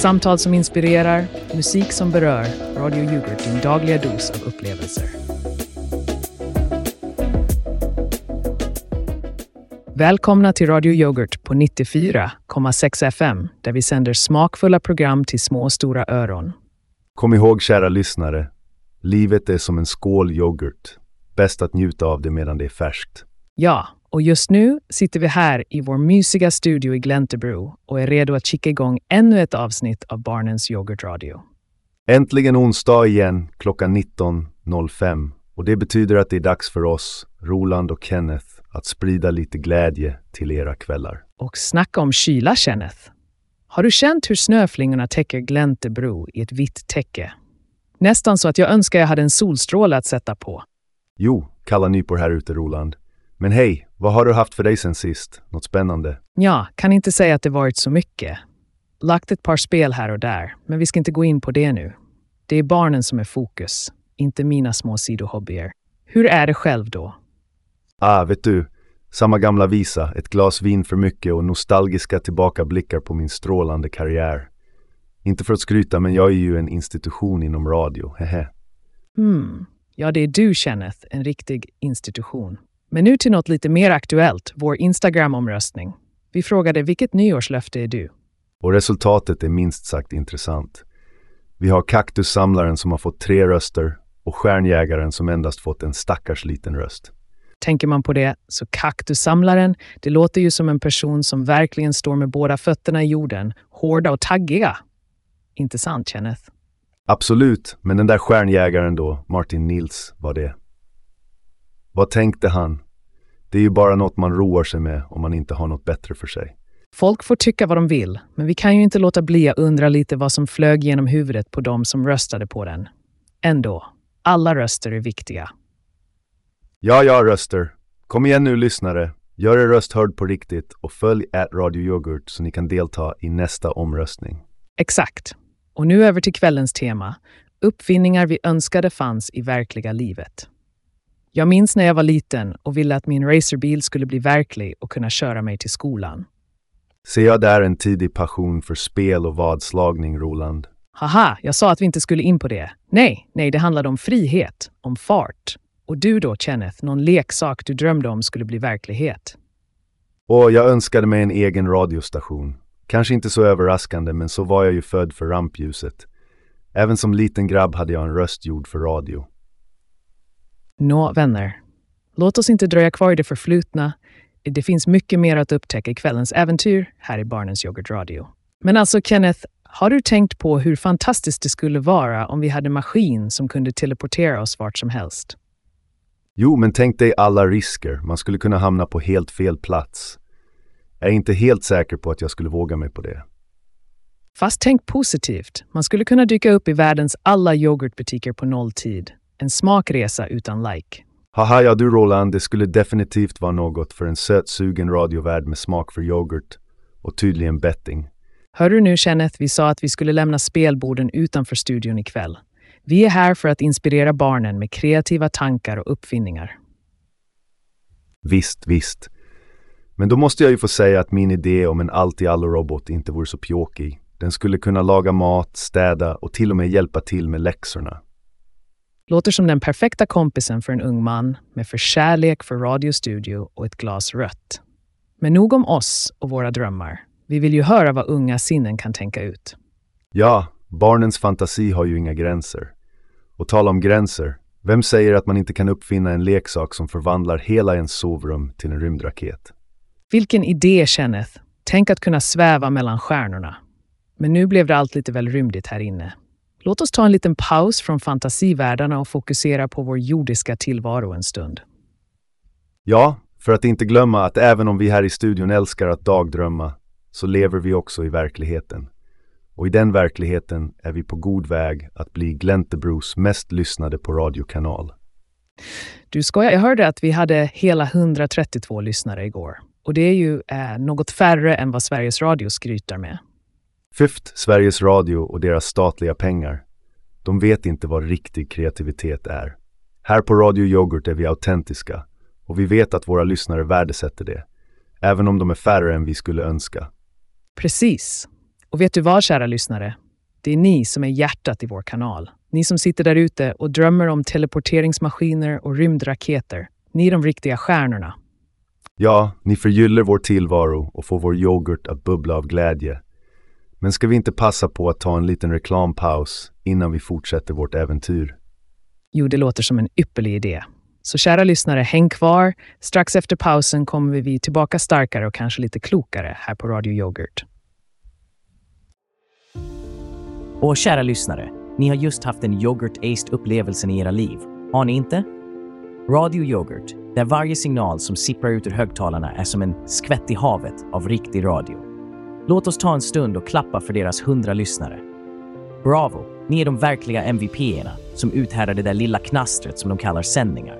Samtal som inspirerar, musik som berör. Radio Yoghurt, din dagliga dos av upplevelser. Välkomna till Radio Yoghurt på 94,6 FM där vi sänder smakfulla program till små och stora öron. Kom ihåg kära lyssnare, livet är som en skål yoghurt. Bäst att njuta av det medan det är färskt. Ja, och just nu sitter vi här i vår mysiga studio i Glentebro och är redo att kicka igång ännu ett avsnitt av Barnens Yoghurtradio. Äntligen onsdag igen klockan 19.05 och det betyder att det är dags för oss, Roland och Kenneth, att sprida lite glädje till era kvällar. Och snacka om kyla, Kenneth. Har du känt hur snöflingorna täcker Glentebro i ett vitt täcke? Nästan så att jag önskar jag hade en solstråle att sätta på. Jo, kalla nypor här ute, Roland. Men hej, vad har du haft för dig sen sist? Något spännande? Ja, kan inte säga att det varit så mycket. Lagt ett par spel här och där, men vi ska inte gå in på det nu. Det är barnen som är fokus, inte mina små sidohobbyer. Hur är det själv då? Ah, vet du, samma gamla visa, ett glas vin för mycket och nostalgiska tillbakablickar på min strålande karriär. Inte för att skryta, men jag är ju en institution inom radio, hehe. Hmm, ja det är du Kenneth, en riktig institution. Men nu till något lite mer aktuellt, vår Instagram-omröstning. Vi frågade vilket nyårslöfte är du? Och resultatet är minst sagt intressant. Vi har kaktussamlaren som har fått tre röster och stjärnjägaren som endast fått en stackars liten röst. Tänker man på det, så kaktussamlaren, det låter ju som en person som verkligen står med båda fötterna i jorden, hårda och taggiga. Inte sant, Kenneth? Absolut, men den där stjärnjägaren då, Martin Nils, var det. Vad tänkte han? Det är ju bara något man roar sig med om man inte har något bättre för sig. Folk får tycka vad de vill, men vi kan ju inte låta bli att undra lite vad som flög genom huvudet på dem som röstade på den. Ändå, alla röster är viktiga. Ja, ja, röster. Kom igen nu, lyssnare. Gör er röst hörd på riktigt och följ Radio Yoghurt så ni kan delta i nästa omröstning. Exakt. Och nu över till kvällens tema. Uppfinningar vi önskade fanns i verkliga livet. Jag minns när jag var liten och ville att min racerbil skulle bli verklig och kunna köra mig till skolan. Ser jag där en tidig passion för spel och vadslagning, Roland? Haha, jag sa att vi inte skulle in på det. Nej, nej, det handlade om frihet, om fart. Och du då, Kenneth, någon leksak du drömde om skulle bli verklighet? Och jag önskade mig en egen radiostation. Kanske inte så överraskande, men så var jag ju född för rampljuset. Även som liten grabb hade jag en röst gjord för radio. Nå, vänner. Låt oss inte dröja kvar i det förflutna. Det finns mycket mer att upptäcka i kvällens äventyr här i Barnens Yoghurt Radio. Men alltså, Kenneth, har du tänkt på hur fantastiskt det skulle vara om vi hade maskin som kunde teleportera oss vart som helst? Jo, men tänk dig alla risker. Man skulle kunna hamna på helt fel plats. Jag är inte helt säker på att jag skulle våga mig på det. Fast tänk positivt. Man skulle kunna dyka upp i världens alla yoghurtbutiker på nolltid. En smakresa utan like. Haha, ja du Roland, det skulle definitivt vara något för en sötsugen radiovärd med smak för yoghurt och tydligen betting. Hör du nu Kenneth, vi sa att vi skulle lämna spelborden utanför studion ikväll. Vi är här för att inspirera barnen med kreativa tankar och uppfinningar. Visst, visst. Men då måste jag ju få säga att min idé om en allt-i-allo-robot inte vore så pjåkig. Den skulle kunna laga mat, städa och till och med hjälpa till med läxorna. Låter som den perfekta kompisen för en ung man med förkärlek för radiostudio och ett glas rött. Men nog om oss och våra drömmar. Vi vill ju höra vad unga sinnen kan tänka ut. Ja, barnens fantasi har ju inga gränser. Och tala om gränser, vem säger att man inte kan uppfinna en leksak som förvandlar hela ens sovrum till en rymdraket? Vilken idé, Kenneth! Tänk att kunna sväva mellan stjärnorna. Men nu blev det allt lite väl rymdigt här inne. Låt oss ta en liten paus från fantasivärldarna och fokusera på vår jordiska tillvaro en stund. Ja, för att inte glömma att även om vi här i studion älskar att dagdrömma så lever vi också i verkligheten. Och i den verkligheten är vi på god väg att bli Glentebros mest lyssnade på radiokanal. Du skojar, jag hörde att vi hade hela 132 lyssnare igår. Och det är ju eh, något färre än vad Sveriges Radio skryter med. Fyft, Sveriges Radio och deras statliga pengar. De vet inte vad riktig kreativitet är. Här på Radio Yoghurt är vi autentiska och vi vet att våra lyssnare värdesätter det, även om de är färre än vi skulle önska. Precis. Och vet du vad, kära lyssnare? Det är ni som är hjärtat i vår kanal. Ni som sitter där ute och drömmer om teleporteringsmaskiner och rymdraketer. Ni är de riktiga stjärnorna. Ja, ni förgyller vår tillvaro och får vår yoghurt att bubbla av glädje. Men ska vi inte passa på att ta en liten reklampaus innan vi fortsätter vårt äventyr? Jo, det låter som en ypperlig idé. Så kära lyssnare, häng kvar. Strax efter pausen kommer vi tillbaka starkare och kanske lite klokare här på Radio Yoghurt. Och kära lyssnare, ni har just haft en yoghurt-aced-upplevelsen i era liv. Har ni inte? Radio Yoghurt, där varje signal som sipprar ut ur högtalarna är som en skvätt i havet av riktig radio. Låt oss ta en stund och klappa för deras hundra lyssnare. Bravo! Ni är de verkliga MVP-erna som uthärdar det där lilla knastret som de kallar sändningar.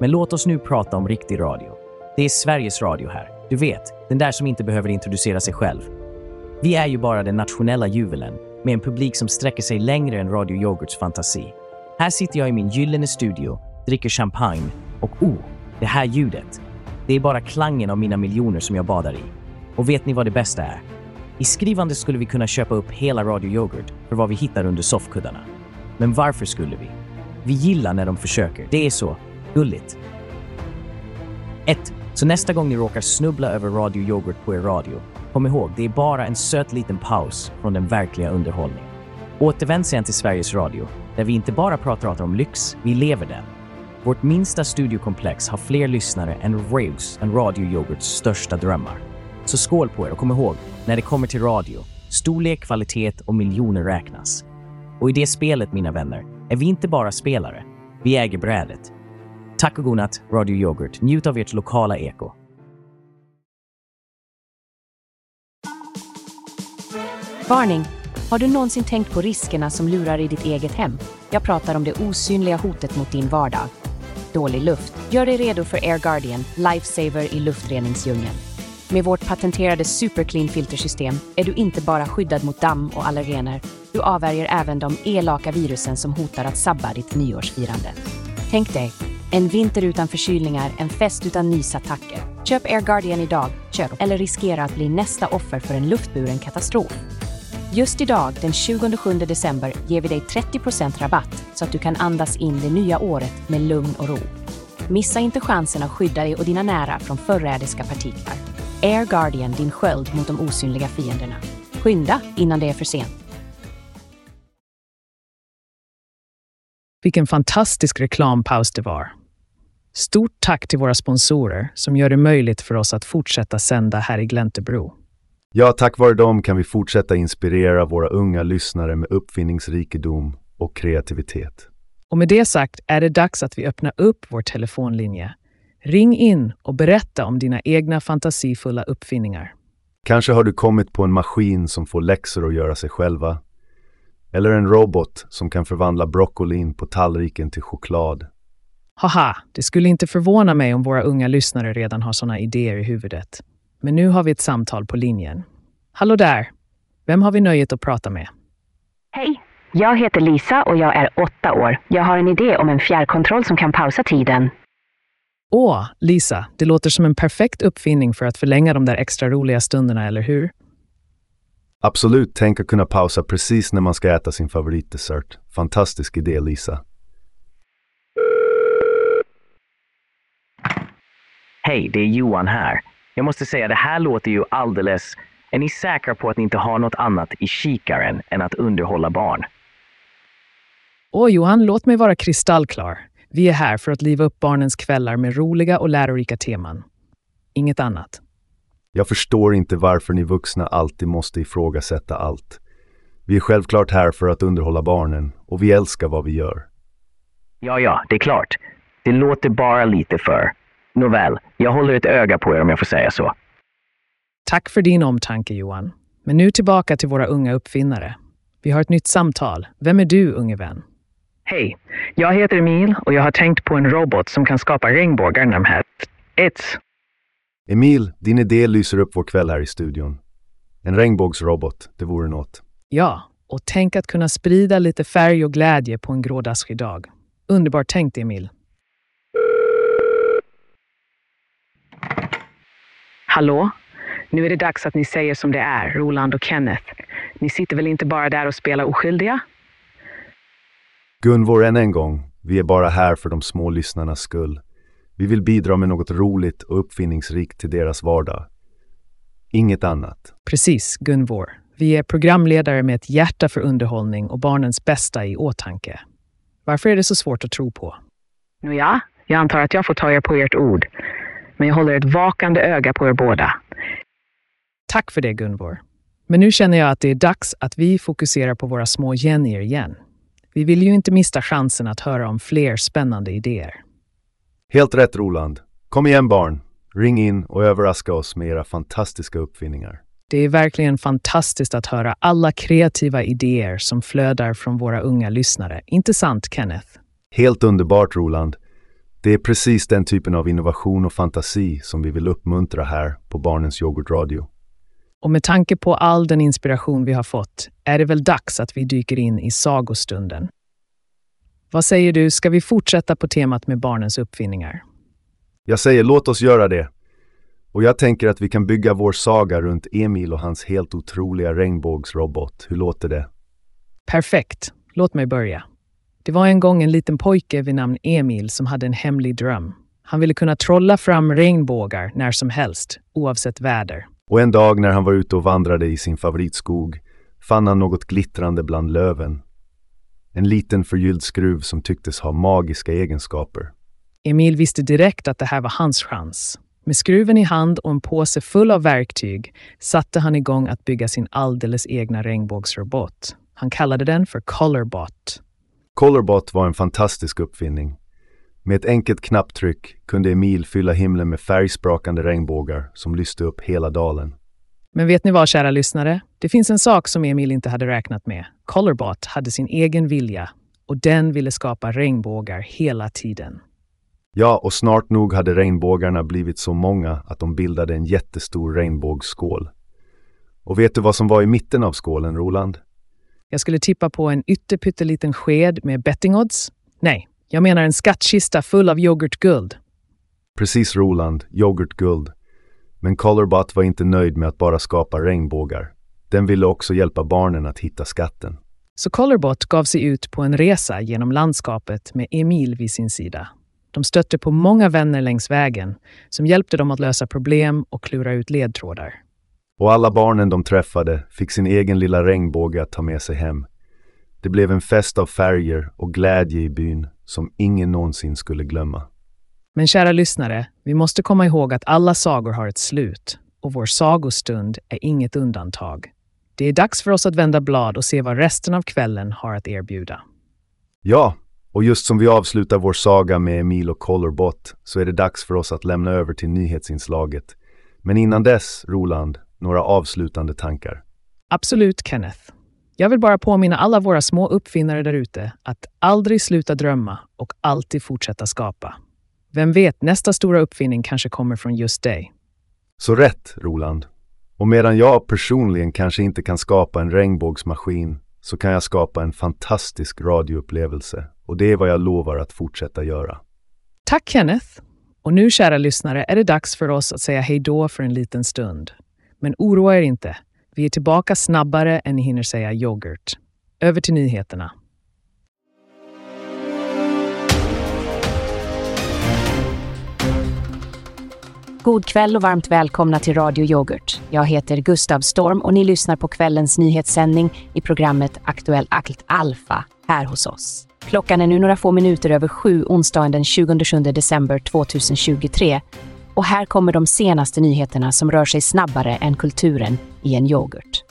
Men låt oss nu prata om riktig radio. Det är Sveriges Radio här. Du vet, den där som inte behöver introducera sig själv. Vi är ju bara den nationella juvelen med en publik som sträcker sig längre än Radio Yoghurts fantasi. Här sitter jag i min gyllene studio, dricker champagne och oh, det här ljudet. Det är bara klangen av mina miljoner som jag badar i. Och vet ni vad det bästa är? I skrivande skulle vi kunna köpa upp hela Radio Yoghurt för vad vi hittar under soffkuddarna. Men varför skulle vi? Vi gillar när de försöker. Det är så gulligt. 1. Så nästa gång ni råkar snubbla över Radio Yoghurt på er radio, kom ihåg, det är bara en söt liten paus från den verkliga underhållningen. Återvänd sen till Sveriges Radio, där vi inte bara pratar om lyx, vi lever den. Vårt minsta studiokomplex har fler lyssnare än Raves, en Radio Yoghurts största drömmar. Så skål på er och kom ihåg, när det kommer till radio, storlek, kvalitet och miljoner räknas. Och i det spelet, mina vänner, är vi inte bara spelare. Vi äger brädet. Tack och godnatt, Radio Yoghurt. Njut av ert lokala eko. Varning! Har du någonsin tänkt på riskerna som lurar i ditt eget hem? Jag pratar om det osynliga hotet mot din vardag. Dålig luft. Gör dig redo för Air Guardian, Lifesaver i luftreningsdjungeln. Med vårt patenterade Superclean filtersystem är du inte bara skyddad mot damm och allergener, du avvärjer även de elaka virusen som hotar att sabba ditt nyårsfirande. Tänk dig, en vinter utan förkylningar, en fest utan nysattacker. Köp Air Guardian idag, köp eller riskera att bli nästa offer för en luftburen katastrof. Just idag, den 27 december, ger vi dig 30% rabatt så att du kan andas in det nya året med lugn och ro. Missa inte chansen att skydda dig och dina nära från förrädiska partiklar. Air Guardian, din sköld mot de osynliga fienderna. Skynda innan det är för sent. Vilken fantastisk reklampaus det var. Stort tack till våra sponsorer som gör det möjligt för oss att fortsätta sända här i Gläntebro. Ja, tack vare dem kan vi fortsätta inspirera våra unga lyssnare med uppfinningsrikedom och kreativitet. Och med det sagt är det dags att vi öppnar upp vår telefonlinje. Ring in och berätta om dina egna fantasifulla uppfinningar. Kanske har du kommit på en maskin som får läxor att göra sig själva. Eller en robot som kan förvandla broccolin på tallriken till choklad. Haha, det skulle inte förvåna mig om våra unga lyssnare redan har sådana idéer i huvudet. Men nu har vi ett samtal på linjen. Hallå där! Vem har vi nöjet att prata med? Hej! Jag heter Lisa och jag är åtta år. Jag har en idé om en fjärrkontroll som kan pausa tiden. Åh, Lisa, det låter som en perfekt uppfinning för att förlänga de där extra roliga stunderna, eller hur? Absolut, tänk att kunna pausa precis när man ska äta sin favoritdessert. Fantastisk idé, Lisa. Hej, det är Johan här. Jag måste säga, det här låter ju alldeles... Är ni säkra på att ni inte har något annat i kikaren än att underhålla barn? Åh, Johan, låt mig vara kristallklar. Vi är här för att liva upp barnens kvällar med roliga och lärorika teman. Inget annat. Jag förstår inte varför ni vuxna alltid måste ifrågasätta allt. Vi är självklart här för att underhålla barnen och vi älskar vad vi gör. Ja, ja, det är klart. Det låter bara lite för... Nåväl, jag håller ett öga på er om jag får säga så. Tack för din omtanke, Johan. Men nu tillbaka till våra unga uppfinnare. Vi har ett nytt samtal. Vem är du, unge vän? Hej, jag heter Emil och jag har tänkt på en robot som kan skapa regnbågar när de här... It's... Emil, din idé lyser upp vår kväll här i studion. En regnbågsrobot, det vore något. Ja, och tänk att kunna sprida lite färg och glädje på en grådaskig dag. Underbart tänkt, Emil. Hallå? Nu är det dags att ni säger som det är, Roland och Kenneth. Ni sitter väl inte bara där och spelar oskyldiga? Gunvor, än en gång, vi är bara här för de små lyssnarnas skull. Vi vill bidra med något roligt och uppfinningsrikt till deras vardag. Inget annat. Precis, Gunvor. Vi är programledare med ett hjärta för underhållning och barnens bästa i åtanke. Varför är det så svårt att tro på? Nåja, jag antar att jag får ta er på ert ord. Men jag håller ett vakande öga på er båda. Tack för det, Gunvor. Men nu känner jag att det är dags att vi fokuserar på våra små genier igen. Vi vill ju inte missa chansen att höra om fler spännande idéer. Helt rätt Roland. Kom igen barn. Ring in och överraska oss med era fantastiska uppfinningar. Det är verkligen fantastiskt att höra alla kreativa idéer som flödar från våra unga lyssnare. Inte sant, Kenneth? Helt underbart Roland. Det är precis den typen av innovation och fantasi som vi vill uppmuntra här på Barnens Yoghurtradio. Och med tanke på all den inspiration vi har fått är det väl dags att vi dyker in i sagostunden. Vad säger du, ska vi fortsätta på temat med barnens uppfinningar? Jag säger låt oss göra det. Och jag tänker att vi kan bygga vår saga runt Emil och hans helt otroliga regnbågsrobot. Hur låter det? Perfekt. Låt mig börja. Det var en gång en liten pojke vid namn Emil som hade en hemlig dröm. Han ville kunna trolla fram regnbågar när som helst, oavsett väder. Och en dag när han var ute och vandrade i sin favoritskog fann han något glittrande bland löven. En liten förgylld skruv som tycktes ha magiska egenskaper. Emil visste direkt att det här var hans chans. Med skruven i hand och en påse full av verktyg satte han igång att bygga sin alldeles egna regnbågsrobot. Han kallade den för Colorbot. Colorbot var en fantastisk uppfinning. Med ett enkelt knapptryck kunde Emil fylla himlen med färgsprakande regnbågar som lyste upp hela dalen. Men vet ni vad, kära lyssnare? Det finns en sak som Emil inte hade räknat med. Colorbot hade sin egen vilja och den ville skapa regnbågar hela tiden. Ja, och snart nog hade regnbågarna blivit så många att de bildade en jättestor regnbågsskål. Och vet du vad som var i mitten av skålen, Roland? Jag skulle tippa på en ytterpytteliten sked med bettingodds. Nej, jag menar en skattkista full av yoghurtguld. Precis, Roland, yoghurtguld. Men Colorbot var inte nöjd med att bara skapa regnbågar. Den ville också hjälpa barnen att hitta skatten. Så Colorbot gav sig ut på en resa genom landskapet med Emil vid sin sida. De stötte på många vänner längs vägen som hjälpte dem att lösa problem och klura ut ledtrådar. Och alla barnen de träffade fick sin egen lilla regnbåge att ta med sig hem. Det blev en fest av färger och glädje i byn som ingen någonsin skulle glömma. Men kära lyssnare, vi måste komma ihåg att alla sagor har ett slut och vår sagostund är inget undantag. Det är dags för oss att vända blad och se vad resten av kvällen har att erbjuda. Ja, och just som vi avslutar vår saga med Emil och Colorbot så är det dags för oss att lämna över till nyhetsinslaget. Men innan dess, Roland, några avslutande tankar. Absolut, Kenneth. Jag vill bara påminna alla våra små uppfinnare där ute att aldrig sluta drömma och alltid fortsätta skapa. Vem vet, nästa stora uppfinning kanske kommer från just dig. Så rätt, Roland. Och medan jag personligen kanske inte kan skapa en regnbågsmaskin så kan jag skapa en fantastisk radioupplevelse och det är vad jag lovar att fortsätta göra. Tack Kenneth! Och nu, kära lyssnare, är det dags för oss att säga hej då för en liten stund. Men oroa er inte. Vi är tillbaka snabbare än ni hinner säga yoghurt. Över till nyheterna. God kväll och varmt välkomna till Radio Yoghurt. Jag heter Gustav Storm och ni lyssnar på kvällens nyhetssändning i programmet Aktuell Akt Alfa här hos oss. Klockan är nu några få minuter över sju onsdagen den 27 december 2023 och här kommer de senaste nyheterna som rör sig snabbare än kulturen i en yoghurt.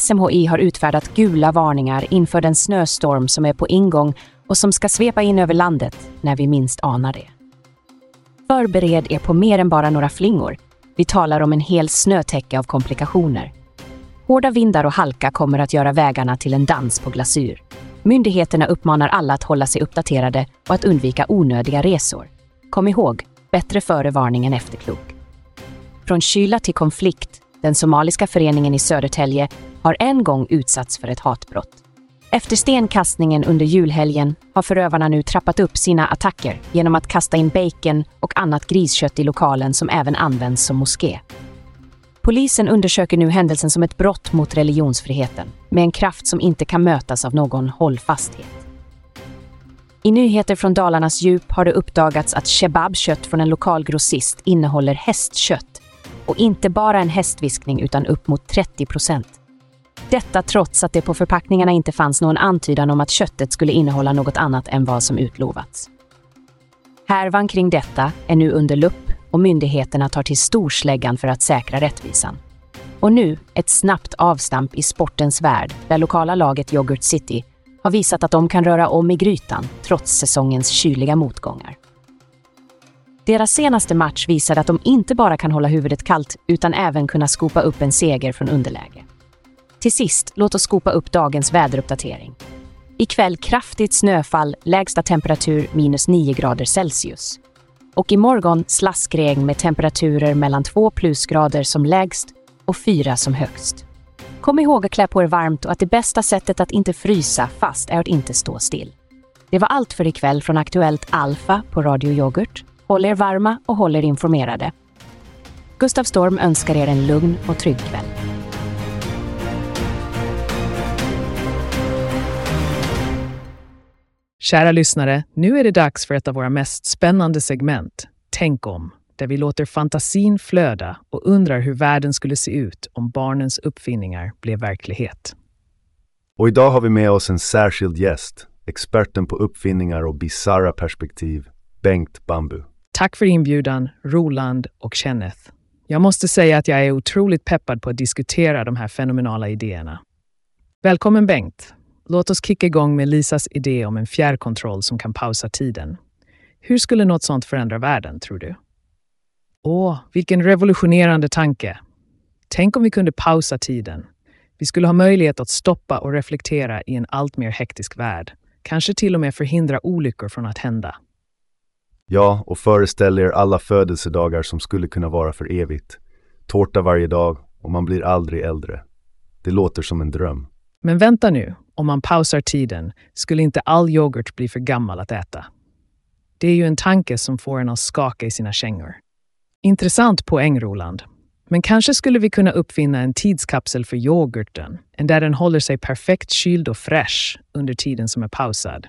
SMHI har utfärdat gula varningar inför den snöstorm som är på ingång och som ska svepa in över landet när vi minst anar det. Förbered er på mer än bara några flingor. Vi talar om en hel snötäcke av komplikationer. Hårda vindar och halka kommer att göra vägarna till en dans på glasyr. Myndigheterna uppmanar alla att hålla sig uppdaterade och att undvika onödiga resor. Kom ihåg, bättre före varning än efterklok. Från kyla till konflikt. Den somaliska föreningen i Södertälje har en gång utsatts för ett hatbrott. Efter stenkastningen under julhelgen har förövarna nu trappat upp sina attacker genom att kasta in bacon och annat griskött i lokalen som även används som moské. Polisen undersöker nu händelsen som ett brott mot religionsfriheten med en kraft som inte kan mötas av någon hållfasthet. I nyheter från Dalarnas djup har det uppdagats att kebabkött från en lokal grossist innehåller hästkött och inte bara en hästviskning utan upp mot 30 procent. Detta trots att det på förpackningarna inte fanns någon antydan om att köttet skulle innehålla något annat än vad som utlovats. Härvan kring detta är nu under lupp och myndigheterna tar till storsläggan för att säkra rättvisan. Och nu ett snabbt avstamp i sportens värld där lokala laget Yoghurt City har visat att de kan röra om i grytan trots säsongens kyliga motgångar. Deras senaste match visade att de inte bara kan hålla huvudet kallt utan även kunna skopa upp en seger från underläge. Till sist, låt oss skopa upp dagens väderuppdatering. Ikväll kraftigt snöfall, lägsta temperatur minus 9 grader Celsius. Och imorgon slaskregn med temperaturer mellan 2 plusgrader som lägst och 4 som högst. Kom ihåg att klä på er varmt och att det bästa sättet att inte frysa fast är att inte stå still. Det var allt för ikväll från Aktuellt Alfa på Radio Yoghurt. Håll er varma och håll er informerade. Gustav Storm önskar er en lugn och trygg kväll. Kära lyssnare, nu är det dags för ett av våra mest spännande segment, Tänk om, där vi låter fantasin flöda och undrar hur världen skulle se ut om barnens uppfinningar blev verklighet. Och idag har vi med oss en särskild gäst, experten på uppfinningar och bizarra perspektiv, Bengt Bambu. Tack för inbjudan, Roland och Kenneth. Jag måste säga att jag är otroligt peppad på att diskutera de här fenomenala idéerna. Välkommen Bengt! Låt oss kicka igång med Lisas idé om en fjärrkontroll som kan pausa tiden. Hur skulle något sånt förändra världen, tror du? Åh, vilken revolutionerande tanke! Tänk om vi kunde pausa tiden. Vi skulle ha möjlighet att stoppa och reflektera i en allt mer hektisk värld. Kanske till och med förhindra olyckor från att hända. Ja, och föreställ er alla födelsedagar som skulle kunna vara för evigt. Tårta varje dag och man blir aldrig äldre. Det låter som en dröm. Men vänta nu, om man pausar tiden skulle inte all yoghurt bli för gammal att äta. Det är ju en tanke som får en att skaka i sina kängor. Intressant poäng, Roland. Men kanske skulle vi kunna uppfinna en tidskapsel för yoghurten, en där den håller sig perfekt kyld och fräsch under tiden som är pausad.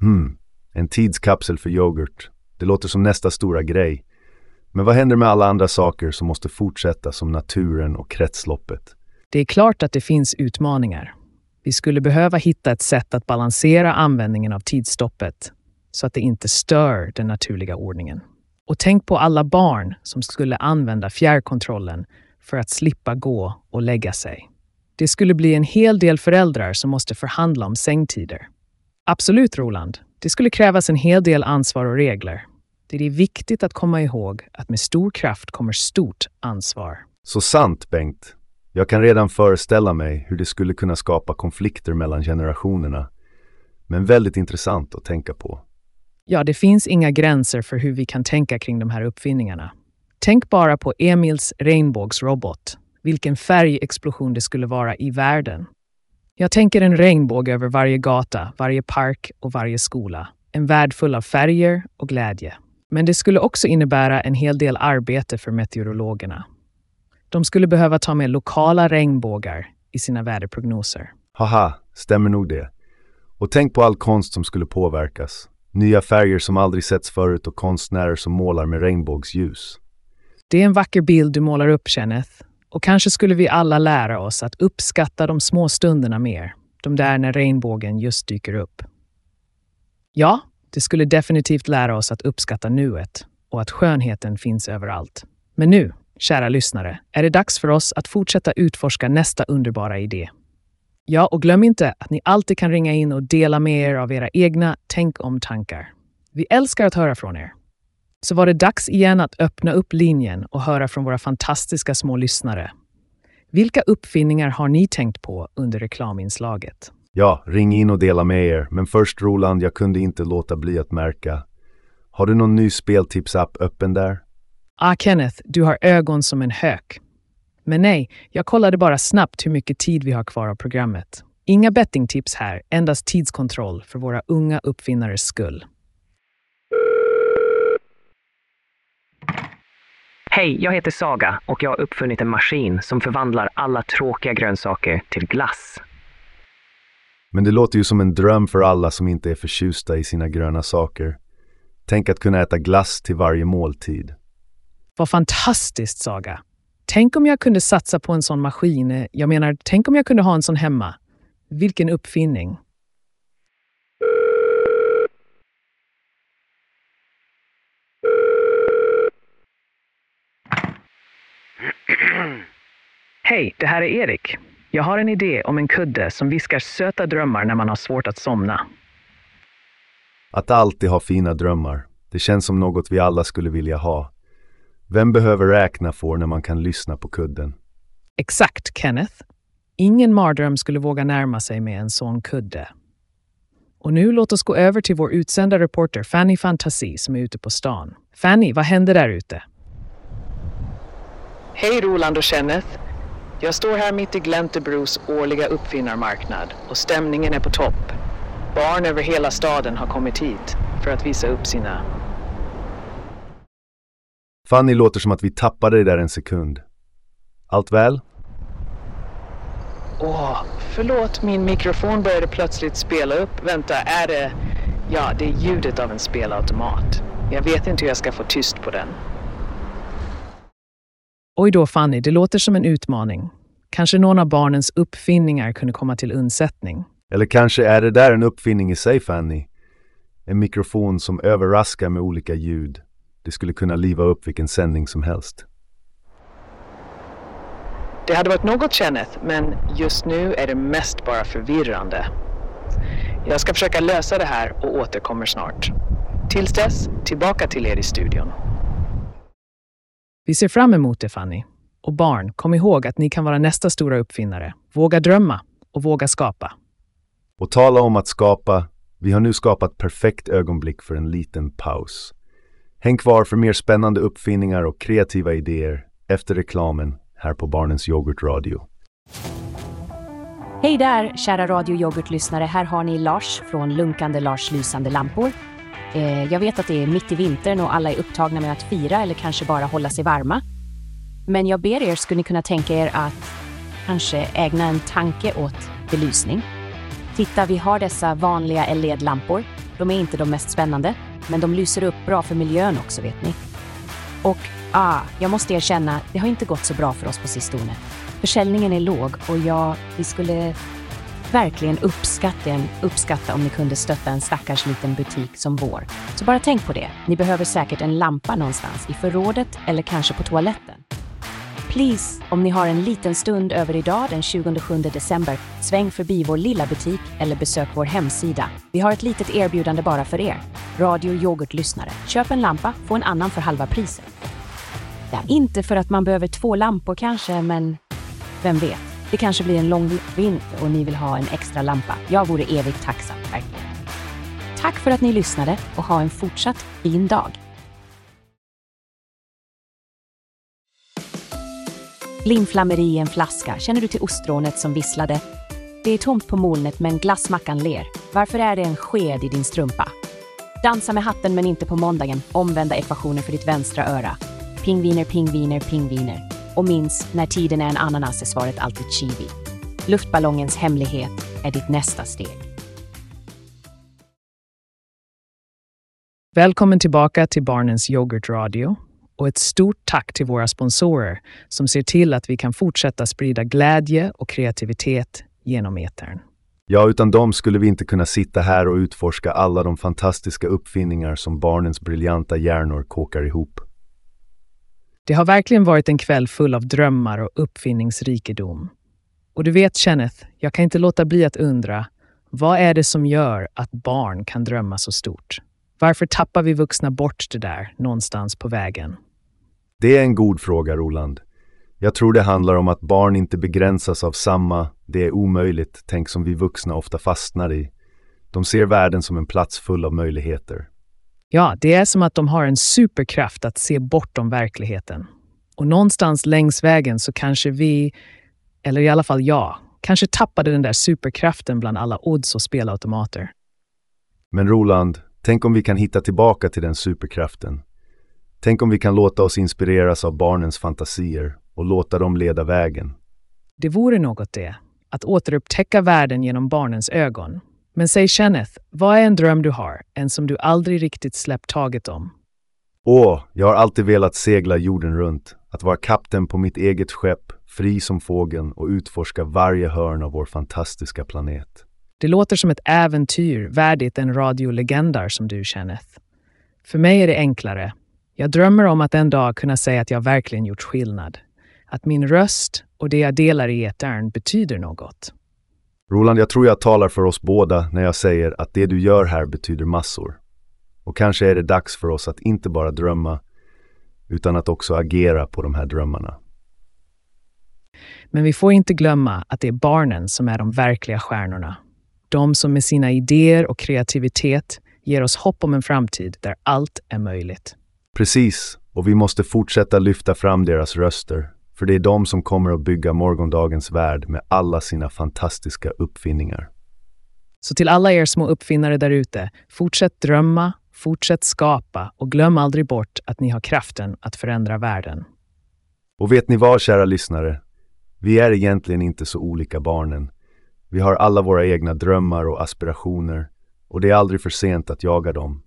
Hmm, en tidskapsel för yoghurt. Det låter som nästa stora grej. Men vad händer med alla andra saker som måste fortsätta som naturen och kretsloppet? Det är klart att det finns utmaningar. Vi skulle behöva hitta ett sätt att balansera användningen av tidsstoppet så att det inte stör den naturliga ordningen. Och tänk på alla barn som skulle använda fjärrkontrollen för att slippa gå och lägga sig. Det skulle bli en hel del föräldrar som måste förhandla om sängtider. Absolut, Roland. Det skulle krävas en hel del ansvar och regler. Det är viktigt att komma ihåg att med stor kraft kommer stort ansvar. Så sant, Bengt. Jag kan redan föreställa mig hur det skulle kunna skapa konflikter mellan generationerna. Men väldigt intressant att tänka på. Ja, det finns inga gränser för hur vi kan tänka kring de här uppfinningarna. Tänk bara på Emils regnbågsrobot. Vilken färgexplosion det skulle vara i världen. Jag tänker en regnbåge över varje gata, varje park och varje skola. En värld full av färger och glädje. Men det skulle också innebära en hel del arbete för meteorologerna. De skulle behöva ta med lokala regnbågar i sina väderprognoser. Haha, stämmer nog det. Och tänk på all konst som skulle påverkas. Nya färger som aldrig setts förut och konstnärer som målar med regnbågsljus. Det är en vacker bild du målar upp, Kenneth. Och kanske skulle vi alla lära oss att uppskatta de små stunderna mer. De där när regnbågen just dyker upp. Ja, det skulle definitivt lära oss att uppskatta nuet och att skönheten finns överallt. Men nu, kära lyssnare, är det dags för oss att fortsätta utforska nästa underbara idé. Ja, och glöm inte att ni alltid kan ringa in och dela med er av era egna tänk om-tankar. Vi älskar att höra från er. Så var det dags igen att öppna upp linjen och höra från våra fantastiska små lyssnare. Vilka uppfinningar har ni tänkt på under reklaminslaget? Ja, ring in och dela med er. Men först Roland, jag kunde inte låta bli att märka. Har du någon ny speltipsapp öppen där? Ah, Kenneth, du har ögon som en hök. Men nej, jag kollade bara snabbt hur mycket tid vi har kvar av programmet. Inga bettingtips här, endast tidskontroll för våra unga uppfinnares skull. Hej, jag heter Saga och jag har uppfunnit en maskin som förvandlar alla tråkiga grönsaker till glass. Men det låter ju som en dröm för alla som inte är förtjusta i sina gröna saker. Tänk att kunna äta glass till varje måltid. Vad fantastiskt, Saga. Tänk om jag kunde satsa på en sån maskin. Jag menar, tänk om jag kunde ha en sån hemma. Vilken uppfinning. Hej, det här är Erik. Jag har en idé om en kudde som viskar söta drömmar när man har svårt att somna. Att alltid ha fina drömmar. Det känns som något vi alla skulle vilja ha. Vem behöver räkna får när man kan lyssna på kudden? Exakt, Kenneth. Ingen mardröm skulle våga närma sig med en sån kudde. Och nu låt oss gå över till vår utsända reporter Fanny Fantasi som är ute på stan. Fanny, vad händer där ute? Hej Roland och Kenneth. Jag står här mitt i Glentebros årliga uppfinnarmarknad och stämningen är på topp. Barn över hela staden har kommit hit för att visa upp sina... Fanny låter som att vi tappade det där en sekund. Allt väl? Åh, förlåt, min mikrofon började plötsligt spela upp. Vänta, är det... Ja, det är ljudet av en spelautomat. Jag vet inte hur jag ska få tyst på den. Oj då Fanny, det låter som en utmaning. Kanske någon av barnens uppfinningar kunde komma till undsättning. Eller kanske är det där en uppfinning i sig, Fanny? En mikrofon som överraskar med olika ljud. Det skulle kunna liva upp vilken sändning som helst. Det hade varit något Kenneth, men just nu är det mest bara förvirrande. Jag ska försöka lösa det här och återkommer snart. Tills dess, tillbaka till er i studion. Vi ser fram emot det, Fanny. Och barn, kom ihåg att ni kan vara nästa stora uppfinnare. Våga drömma och våga skapa. Och tala om att skapa, vi har nu skapat perfekt ögonblick för en liten paus. Häng kvar för mer spännande uppfinningar och kreativa idéer efter reklamen här på Barnens Yoghurtradio. Hej där, kära Radio Yoghurt-lyssnare. Här har ni Lars från Lunkande Lars lysande lampor. Eh, jag vet att det är mitt i vintern och alla är upptagna med att fira eller kanske bara hålla sig varma. Men jag ber er, skulle ni kunna tänka er att kanske ägna en tanke åt belysning? Titta, vi har dessa vanliga LED-lampor. De är inte de mest spännande, men de lyser upp bra för miljön också, vet ni. Och ah, jag måste erkänna, det har inte gått så bra för oss på sistone. Försäljningen är låg och ja, vi skulle verkligen uppskatta, uppskatta om ni kunde stötta en stackars liten butik som vår. Så bara tänk på det. Ni behöver säkert en lampa någonstans i förrådet eller kanske på toaletten. Please, om ni har en liten stund över idag den 27 december, sväng förbi vår lilla butik eller besök vår hemsida. Vi har ett litet erbjudande bara för er. Radio Yoghurt-lyssnare. Köp en lampa, få en annan för halva priset. Ja, inte för att man behöver två lampor kanske, men vem vet? Det kanske blir en lång vinter och ni vill ha en extra lampa. Jag vore evigt tacksam, verkligen. Tack för att ni lyssnade och ha en fortsatt fin dag. Limflammeri i en flaska. Känner du till ostronet som visslade? Det är tomt på molnet men glassmackan ler. Varför är det en sked i din strumpa? Dansa med hatten men inte på måndagen. Omvända ekvationer för ditt vänstra öra. Pingviner, pingviner, pingviner. Och minns, när tiden är en ananas är svaret alltid chivi. Luftballongens hemlighet är ditt nästa steg. Välkommen tillbaka till Barnens Yoghurt Radio och ett stort tack till våra sponsorer som ser till att vi kan fortsätta sprida glädje och kreativitet genom etern. Ja, utan dem skulle vi inte kunna sitta här och utforska alla de fantastiska uppfinningar som barnens briljanta hjärnor kåkar ihop. Det har verkligen varit en kväll full av drömmar och uppfinningsrikedom. Och du vet, Kenneth, jag kan inte låta bli att undra, vad är det som gör att barn kan drömma så stort? Varför tappar vi vuxna bort det där någonstans på vägen? Det är en god fråga, Roland. Jag tror det handlar om att barn inte begränsas av samma ”det är omöjligt” tänk som vi vuxna ofta fastnar i. De ser världen som en plats full av möjligheter. Ja, det är som att de har en superkraft att se bortom verkligheten. Och någonstans längs vägen så kanske vi, eller i alla fall jag, kanske tappade den där superkraften bland alla odds och spelautomater. Men Roland, tänk om vi kan hitta tillbaka till den superkraften. Tänk om vi kan låta oss inspireras av barnens fantasier och låta dem leda vägen. Det vore något det, att återupptäcka världen genom barnens ögon. Men säg Kenneth, vad är en dröm du har, en som du aldrig riktigt släppt taget om? Åh, jag har alltid velat segla jorden runt, att vara kapten på mitt eget skepp, fri som fågeln och utforska varje hörn av vår fantastiska planet. Det låter som ett äventyr värdigt en radiolegendar som du, Kenneth. För mig är det enklare. Jag drömmer om att en dag kunna säga att jag verkligen gjort skillnad. Att min röst och det jag delar i etern betyder något. Roland, jag tror jag talar för oss båda när jag säger att det du gör här betyder massor. Och kanske är det dags för oss att inte bara drömma, utan att också agera på de här drömmarna. Men vi får inte glömma att det är barnen som är de verkliga stjärnorna. De som med sina idéer och kreativitet ger oss hopp om en framtid där allt är möjligt. Precis, och vi måste fortsätta lyfta fram deras röster, för det är de som kommer att bygga morgondagens värld med alla sina fantastiska uppfinningar. Så till alla er små uppfinnare där ute, fortsätt drömma, fortsätt skapa och glöm aldrig bort att ni har kraften att förändra världen. Och vet ni vad, kära lyssnare? Vi är egentligen inte så olika barnen. Vi har alla våra egna drömmar och aspirationer och det är aldrig för sent att jaga dem.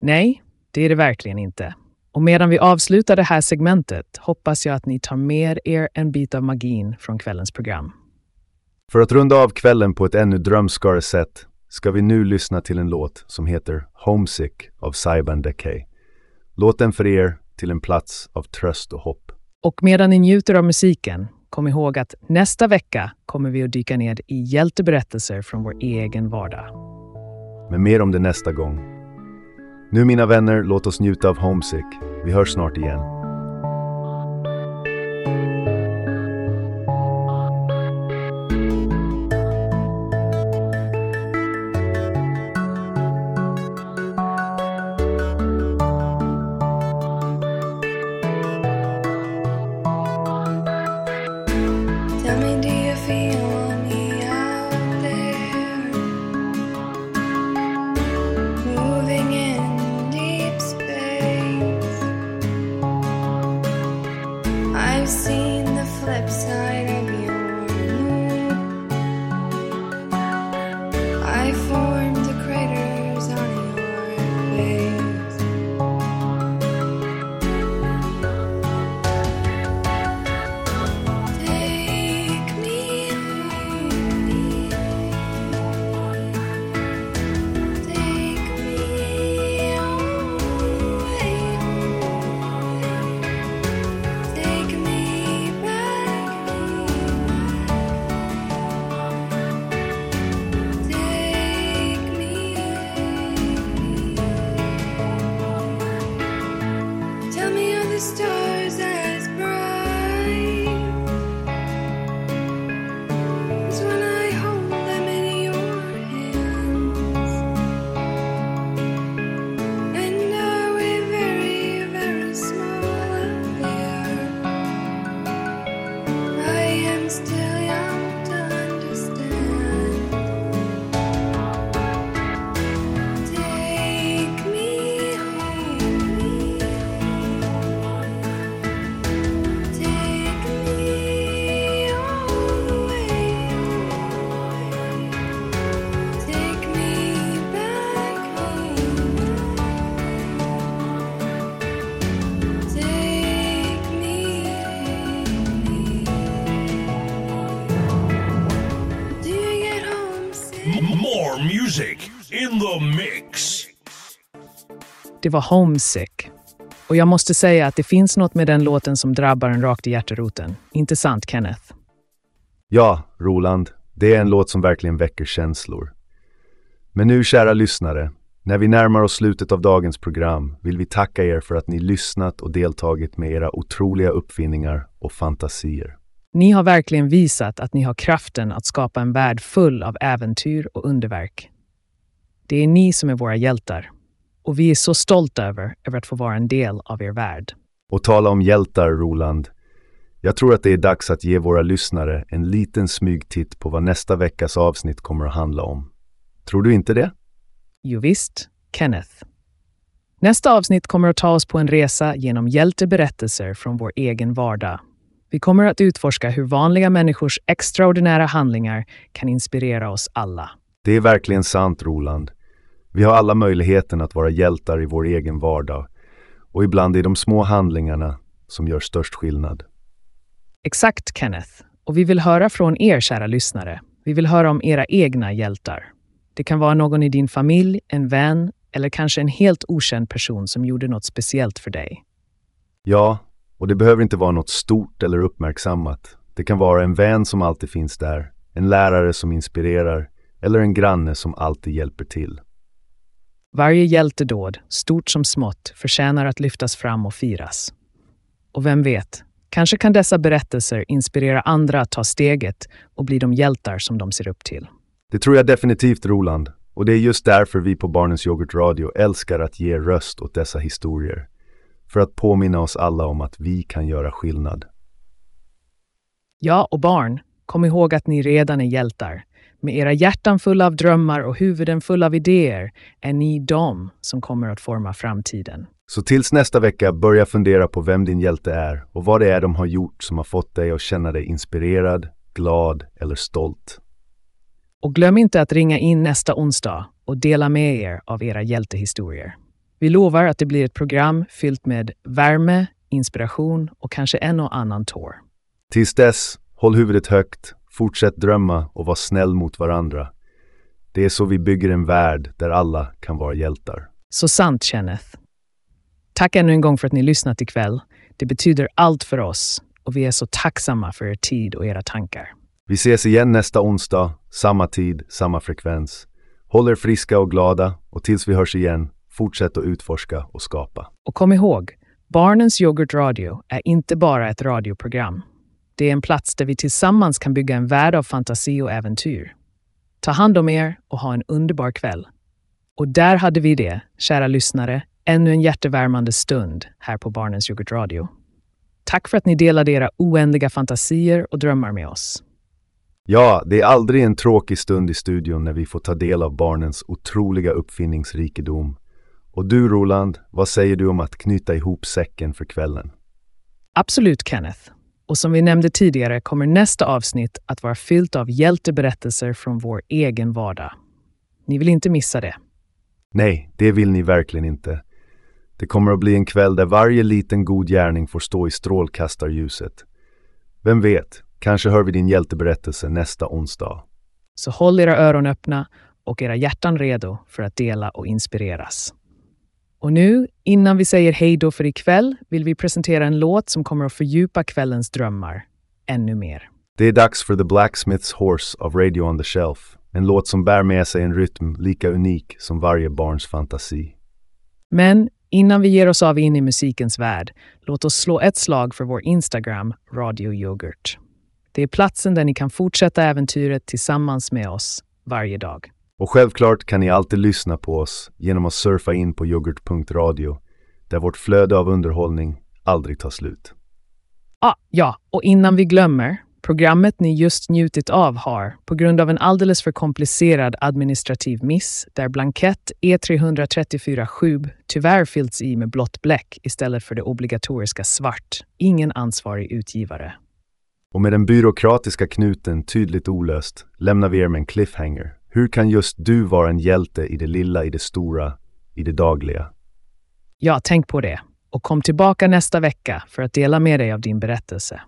Nej, det är det verkligen inte. Och medan vi avslutar det här segmentet hoppas jag att ni tar med er en bit av magin från kvällens program. För att runda av kvällen på ett ännu drömskare sätt ska vi nu lyssna till en låt som heter Homesick av Saiban Decay. Låt den för er till en plats av tröst och hopp. Och medan ni njuter av musiken, kom ihåg att nästa vecka kommer vi att dyka ner i hjälteberättelser från vår egen vardag. Men mer om det nästa gång. Nu mina vänner, låt oss njuta av Homesick. Vi hörs snart igen. Tell var Homesick. Och jag måste säga att det finns något med den låten som drabbar en rakt i hjärteroten. Inte sant, Kenneth? Ja, Roland, det är en låt som verkligen väcker känslor. Men nu, kära lyssnare, när vi närmar oss slutet av dagens program vill vi tacka er för att ni lyssnat och deltagit med era otroliga uppfinningar och fantasier. Ni har verkligen visat att ni har kraften att skapa en värld full av äventyr och underverk. Det är ni som är våra hjältar. Och vi är så stolta över, över att få vara en del av er värld. Och tala om hjältar, Roland. Jag tror att det är dags att ge våra lyssnare en liten smygtitt på vad nästa veckas avsnitt kommer att handla om. Tror du inte det? Jo visst, Kenneth. Nästa avsnitt kommer att ta oss på en resa genom hjälteberättelser från vår egen vardag. Vi kommer att utforska hur vanliga människors extraordinära handlingar kan inspirera oss alla. Det är verkligen sant, Roland. Vi har alla möjligheten att vara hjältar i vår egen vardag. Och ibland är de små handlingarna som gör störst skillnad. Exakt, Kenneth. Och vi vill höra från er, kära lyssnare. Vi vill höra om era egna hjältar. Det kan vara någon i din familj, en vän eller kanske en helt okänd person som gjorde något speciellt för dig. Ja, och det behöver inte vara något stort eller uppmärksammat. Det kan vara en vän som alltid finns där, en lärare som inspirerar eller en granne som alltid hjälper till. Varje hjältedåd, stort som smått, förtjänar att lyftas fram och firas. Och vem vet, kanske kan dessa berättelser inspirera andra att ta steget och bli de hjältar som de ser upp till. Det tror jag definitivt, Roland. Och det är just därför vi på Barnens Yoghurt Radio älskar att ge röst åt dessa historier. För att påminna oss alla om att vi kan göra skillnad. Ja, och barn, kom ihåg att ni redan är hjältar. Med era hjärtan fulla av drömmar och huvuden fulla av idéer är ni de som kommer att forma framtiden. Så tills nästa vecka, börja fundera på vem din hjälte är och vad det är de har gjort som har fått dig att känna dig inspirerad, glad eller stolt. Och glöm inte att ringa in nästa onsdag och dela med er av era hjältehistorier. Vi lovar att det blir ett program fyllt med värme, inspiration och kanske en och annan tår. Tills dess, håll huvudet högt, fortsätt drömma och var snäll mot varandra. Det är så vi bygger en värld där alla kan vara hjältar. Så sant, Kenneth. Tack ännu en gång för att ni lyssnat ikväll. Det betyder allt för oss och vi är så tacksamma för er tid och era tankar. Vi ses igen nästa onsdag, samma tid, samma frekvens. Håll er friska och glada och tills vi hörs igen, fortsätt att utforska och skapa. Och kom ihåg, Barnens Yoghurt Radio är inte bara ett radioprogram. Det är en plats där vi tillsammans kan bygga en värld av fantasi och äventyr. Ta hand om er och ha en underbar kväll. Och där hade vi det, kära lyssnare, ännu en hjärtevärmande stund här på Barnens Yoghurt Radio. Tack för att ni delade era oändliga fantasier och drömmar med oss. Ja, det är aldrig en tråkig stund i studion när vi får ta del av barnens otroliga uppfinningsrikedom. Och du, Roland, vad säger du om att knyta ihop säcken för kvällen? Absolut, Kenneth. Och som vi nämnde tidigare kommer nästa avsnitt att vara fyllt av hjälteberättelser från vår egen vardag. Ni vill inte missa det. Nej, det vill ni verkligen inte. Det kommer att bli en kväll där varje liten god gärning får stå i strålkastarljuset. Vem vet, kanske hör vi din hjälteberättelse nästa onsdag. Så håll era öron öppna och era hjärtan redo för att dela och inspireras. Och nu, innan vi säger hej då för ikväll, vill vi presentera en låt som kommer att fördjupa kvällens drömmar ännu mer. Det är dags för The Blacksmith's Horse av Radio on the Shelf. En låt som bär med sig en rytm lika unik som varje barns fantasi. Men innan vi ger oss av in i musikens värld, låt oss slå ett slag för vår Instagram, Radio Yoghurt. Det är platsen där ni kan fortsätta äventyret tillsammans med oss varje dag. Och självklart kan ni alltid lyssna på oss genom att surfa in på yoghurt.radio där vårt flöde av underhållning aldrig tar slut. Ah, ja, och innan vi glömmer, programmet ni just njutit av har, på grund av en alldeles för komplicerad administrativ miss, där blankett E E334-7 tyvärr fyllts i med blått bläck istället för det obligatoriska svart, ingen ansvarig utgivare. Och med den byråkratiska knuten tydligt olöst lämnar vi er med en cliffhanger. Hur kan just du vara en hjälte i det lilla, i det stora, i det dagliga? Ja, tänk på det. Och kom tillbaka nästa vecka för att dela med dig av din berättelse.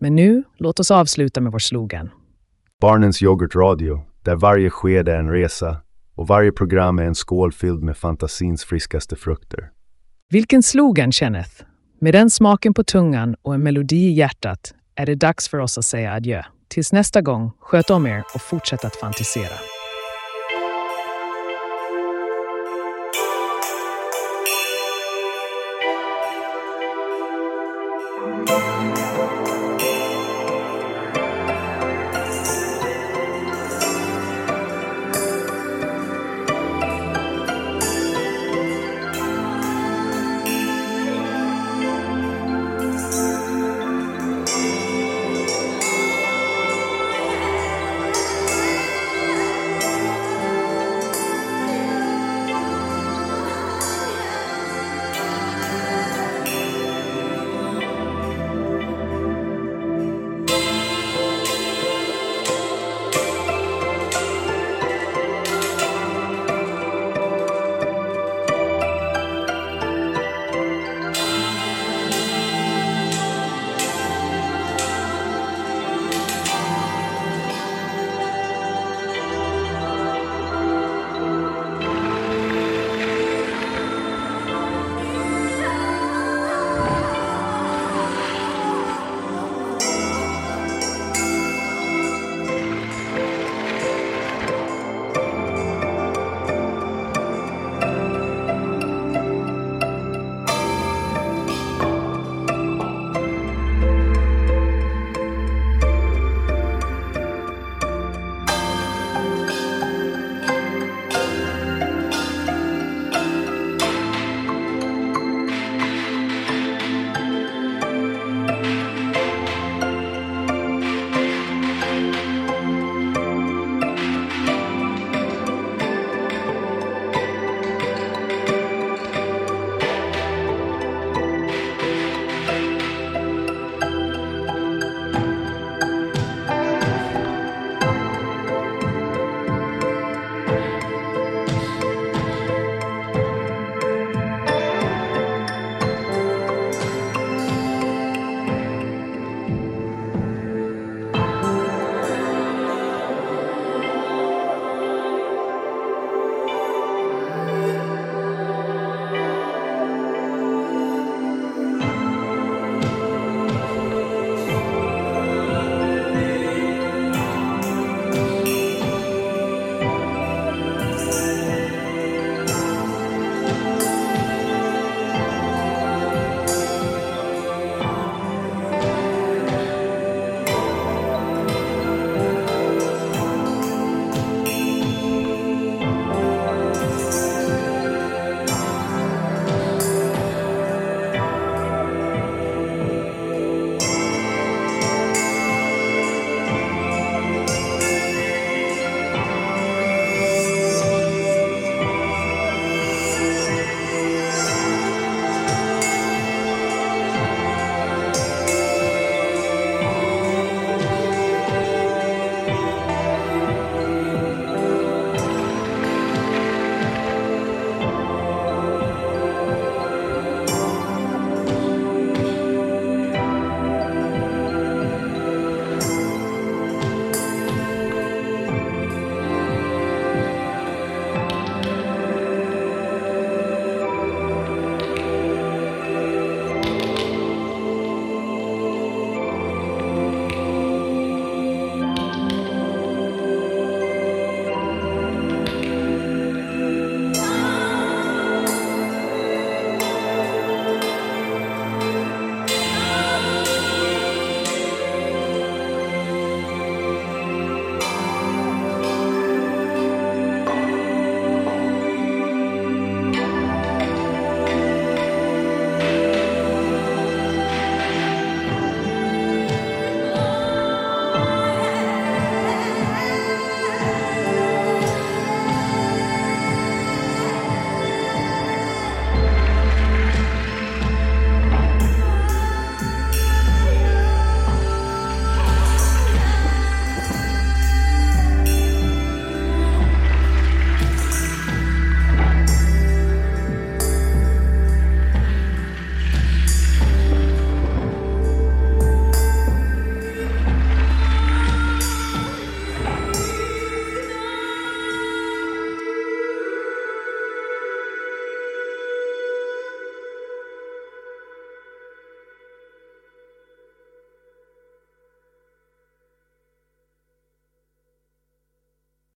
Men nu, låt oss avsluta med vår slogan. Barnens Yoghurt Radio, där varje sked är en resa och varje program är en skål fylld med fantasins friskaste frukter. Vilken slogan, Kenneth! Med den smaken på tungan och en melodi i hjärtat är det dags för oss att säga adjö. Tills nästa gång, sköt om er och fortsätt att fantisera.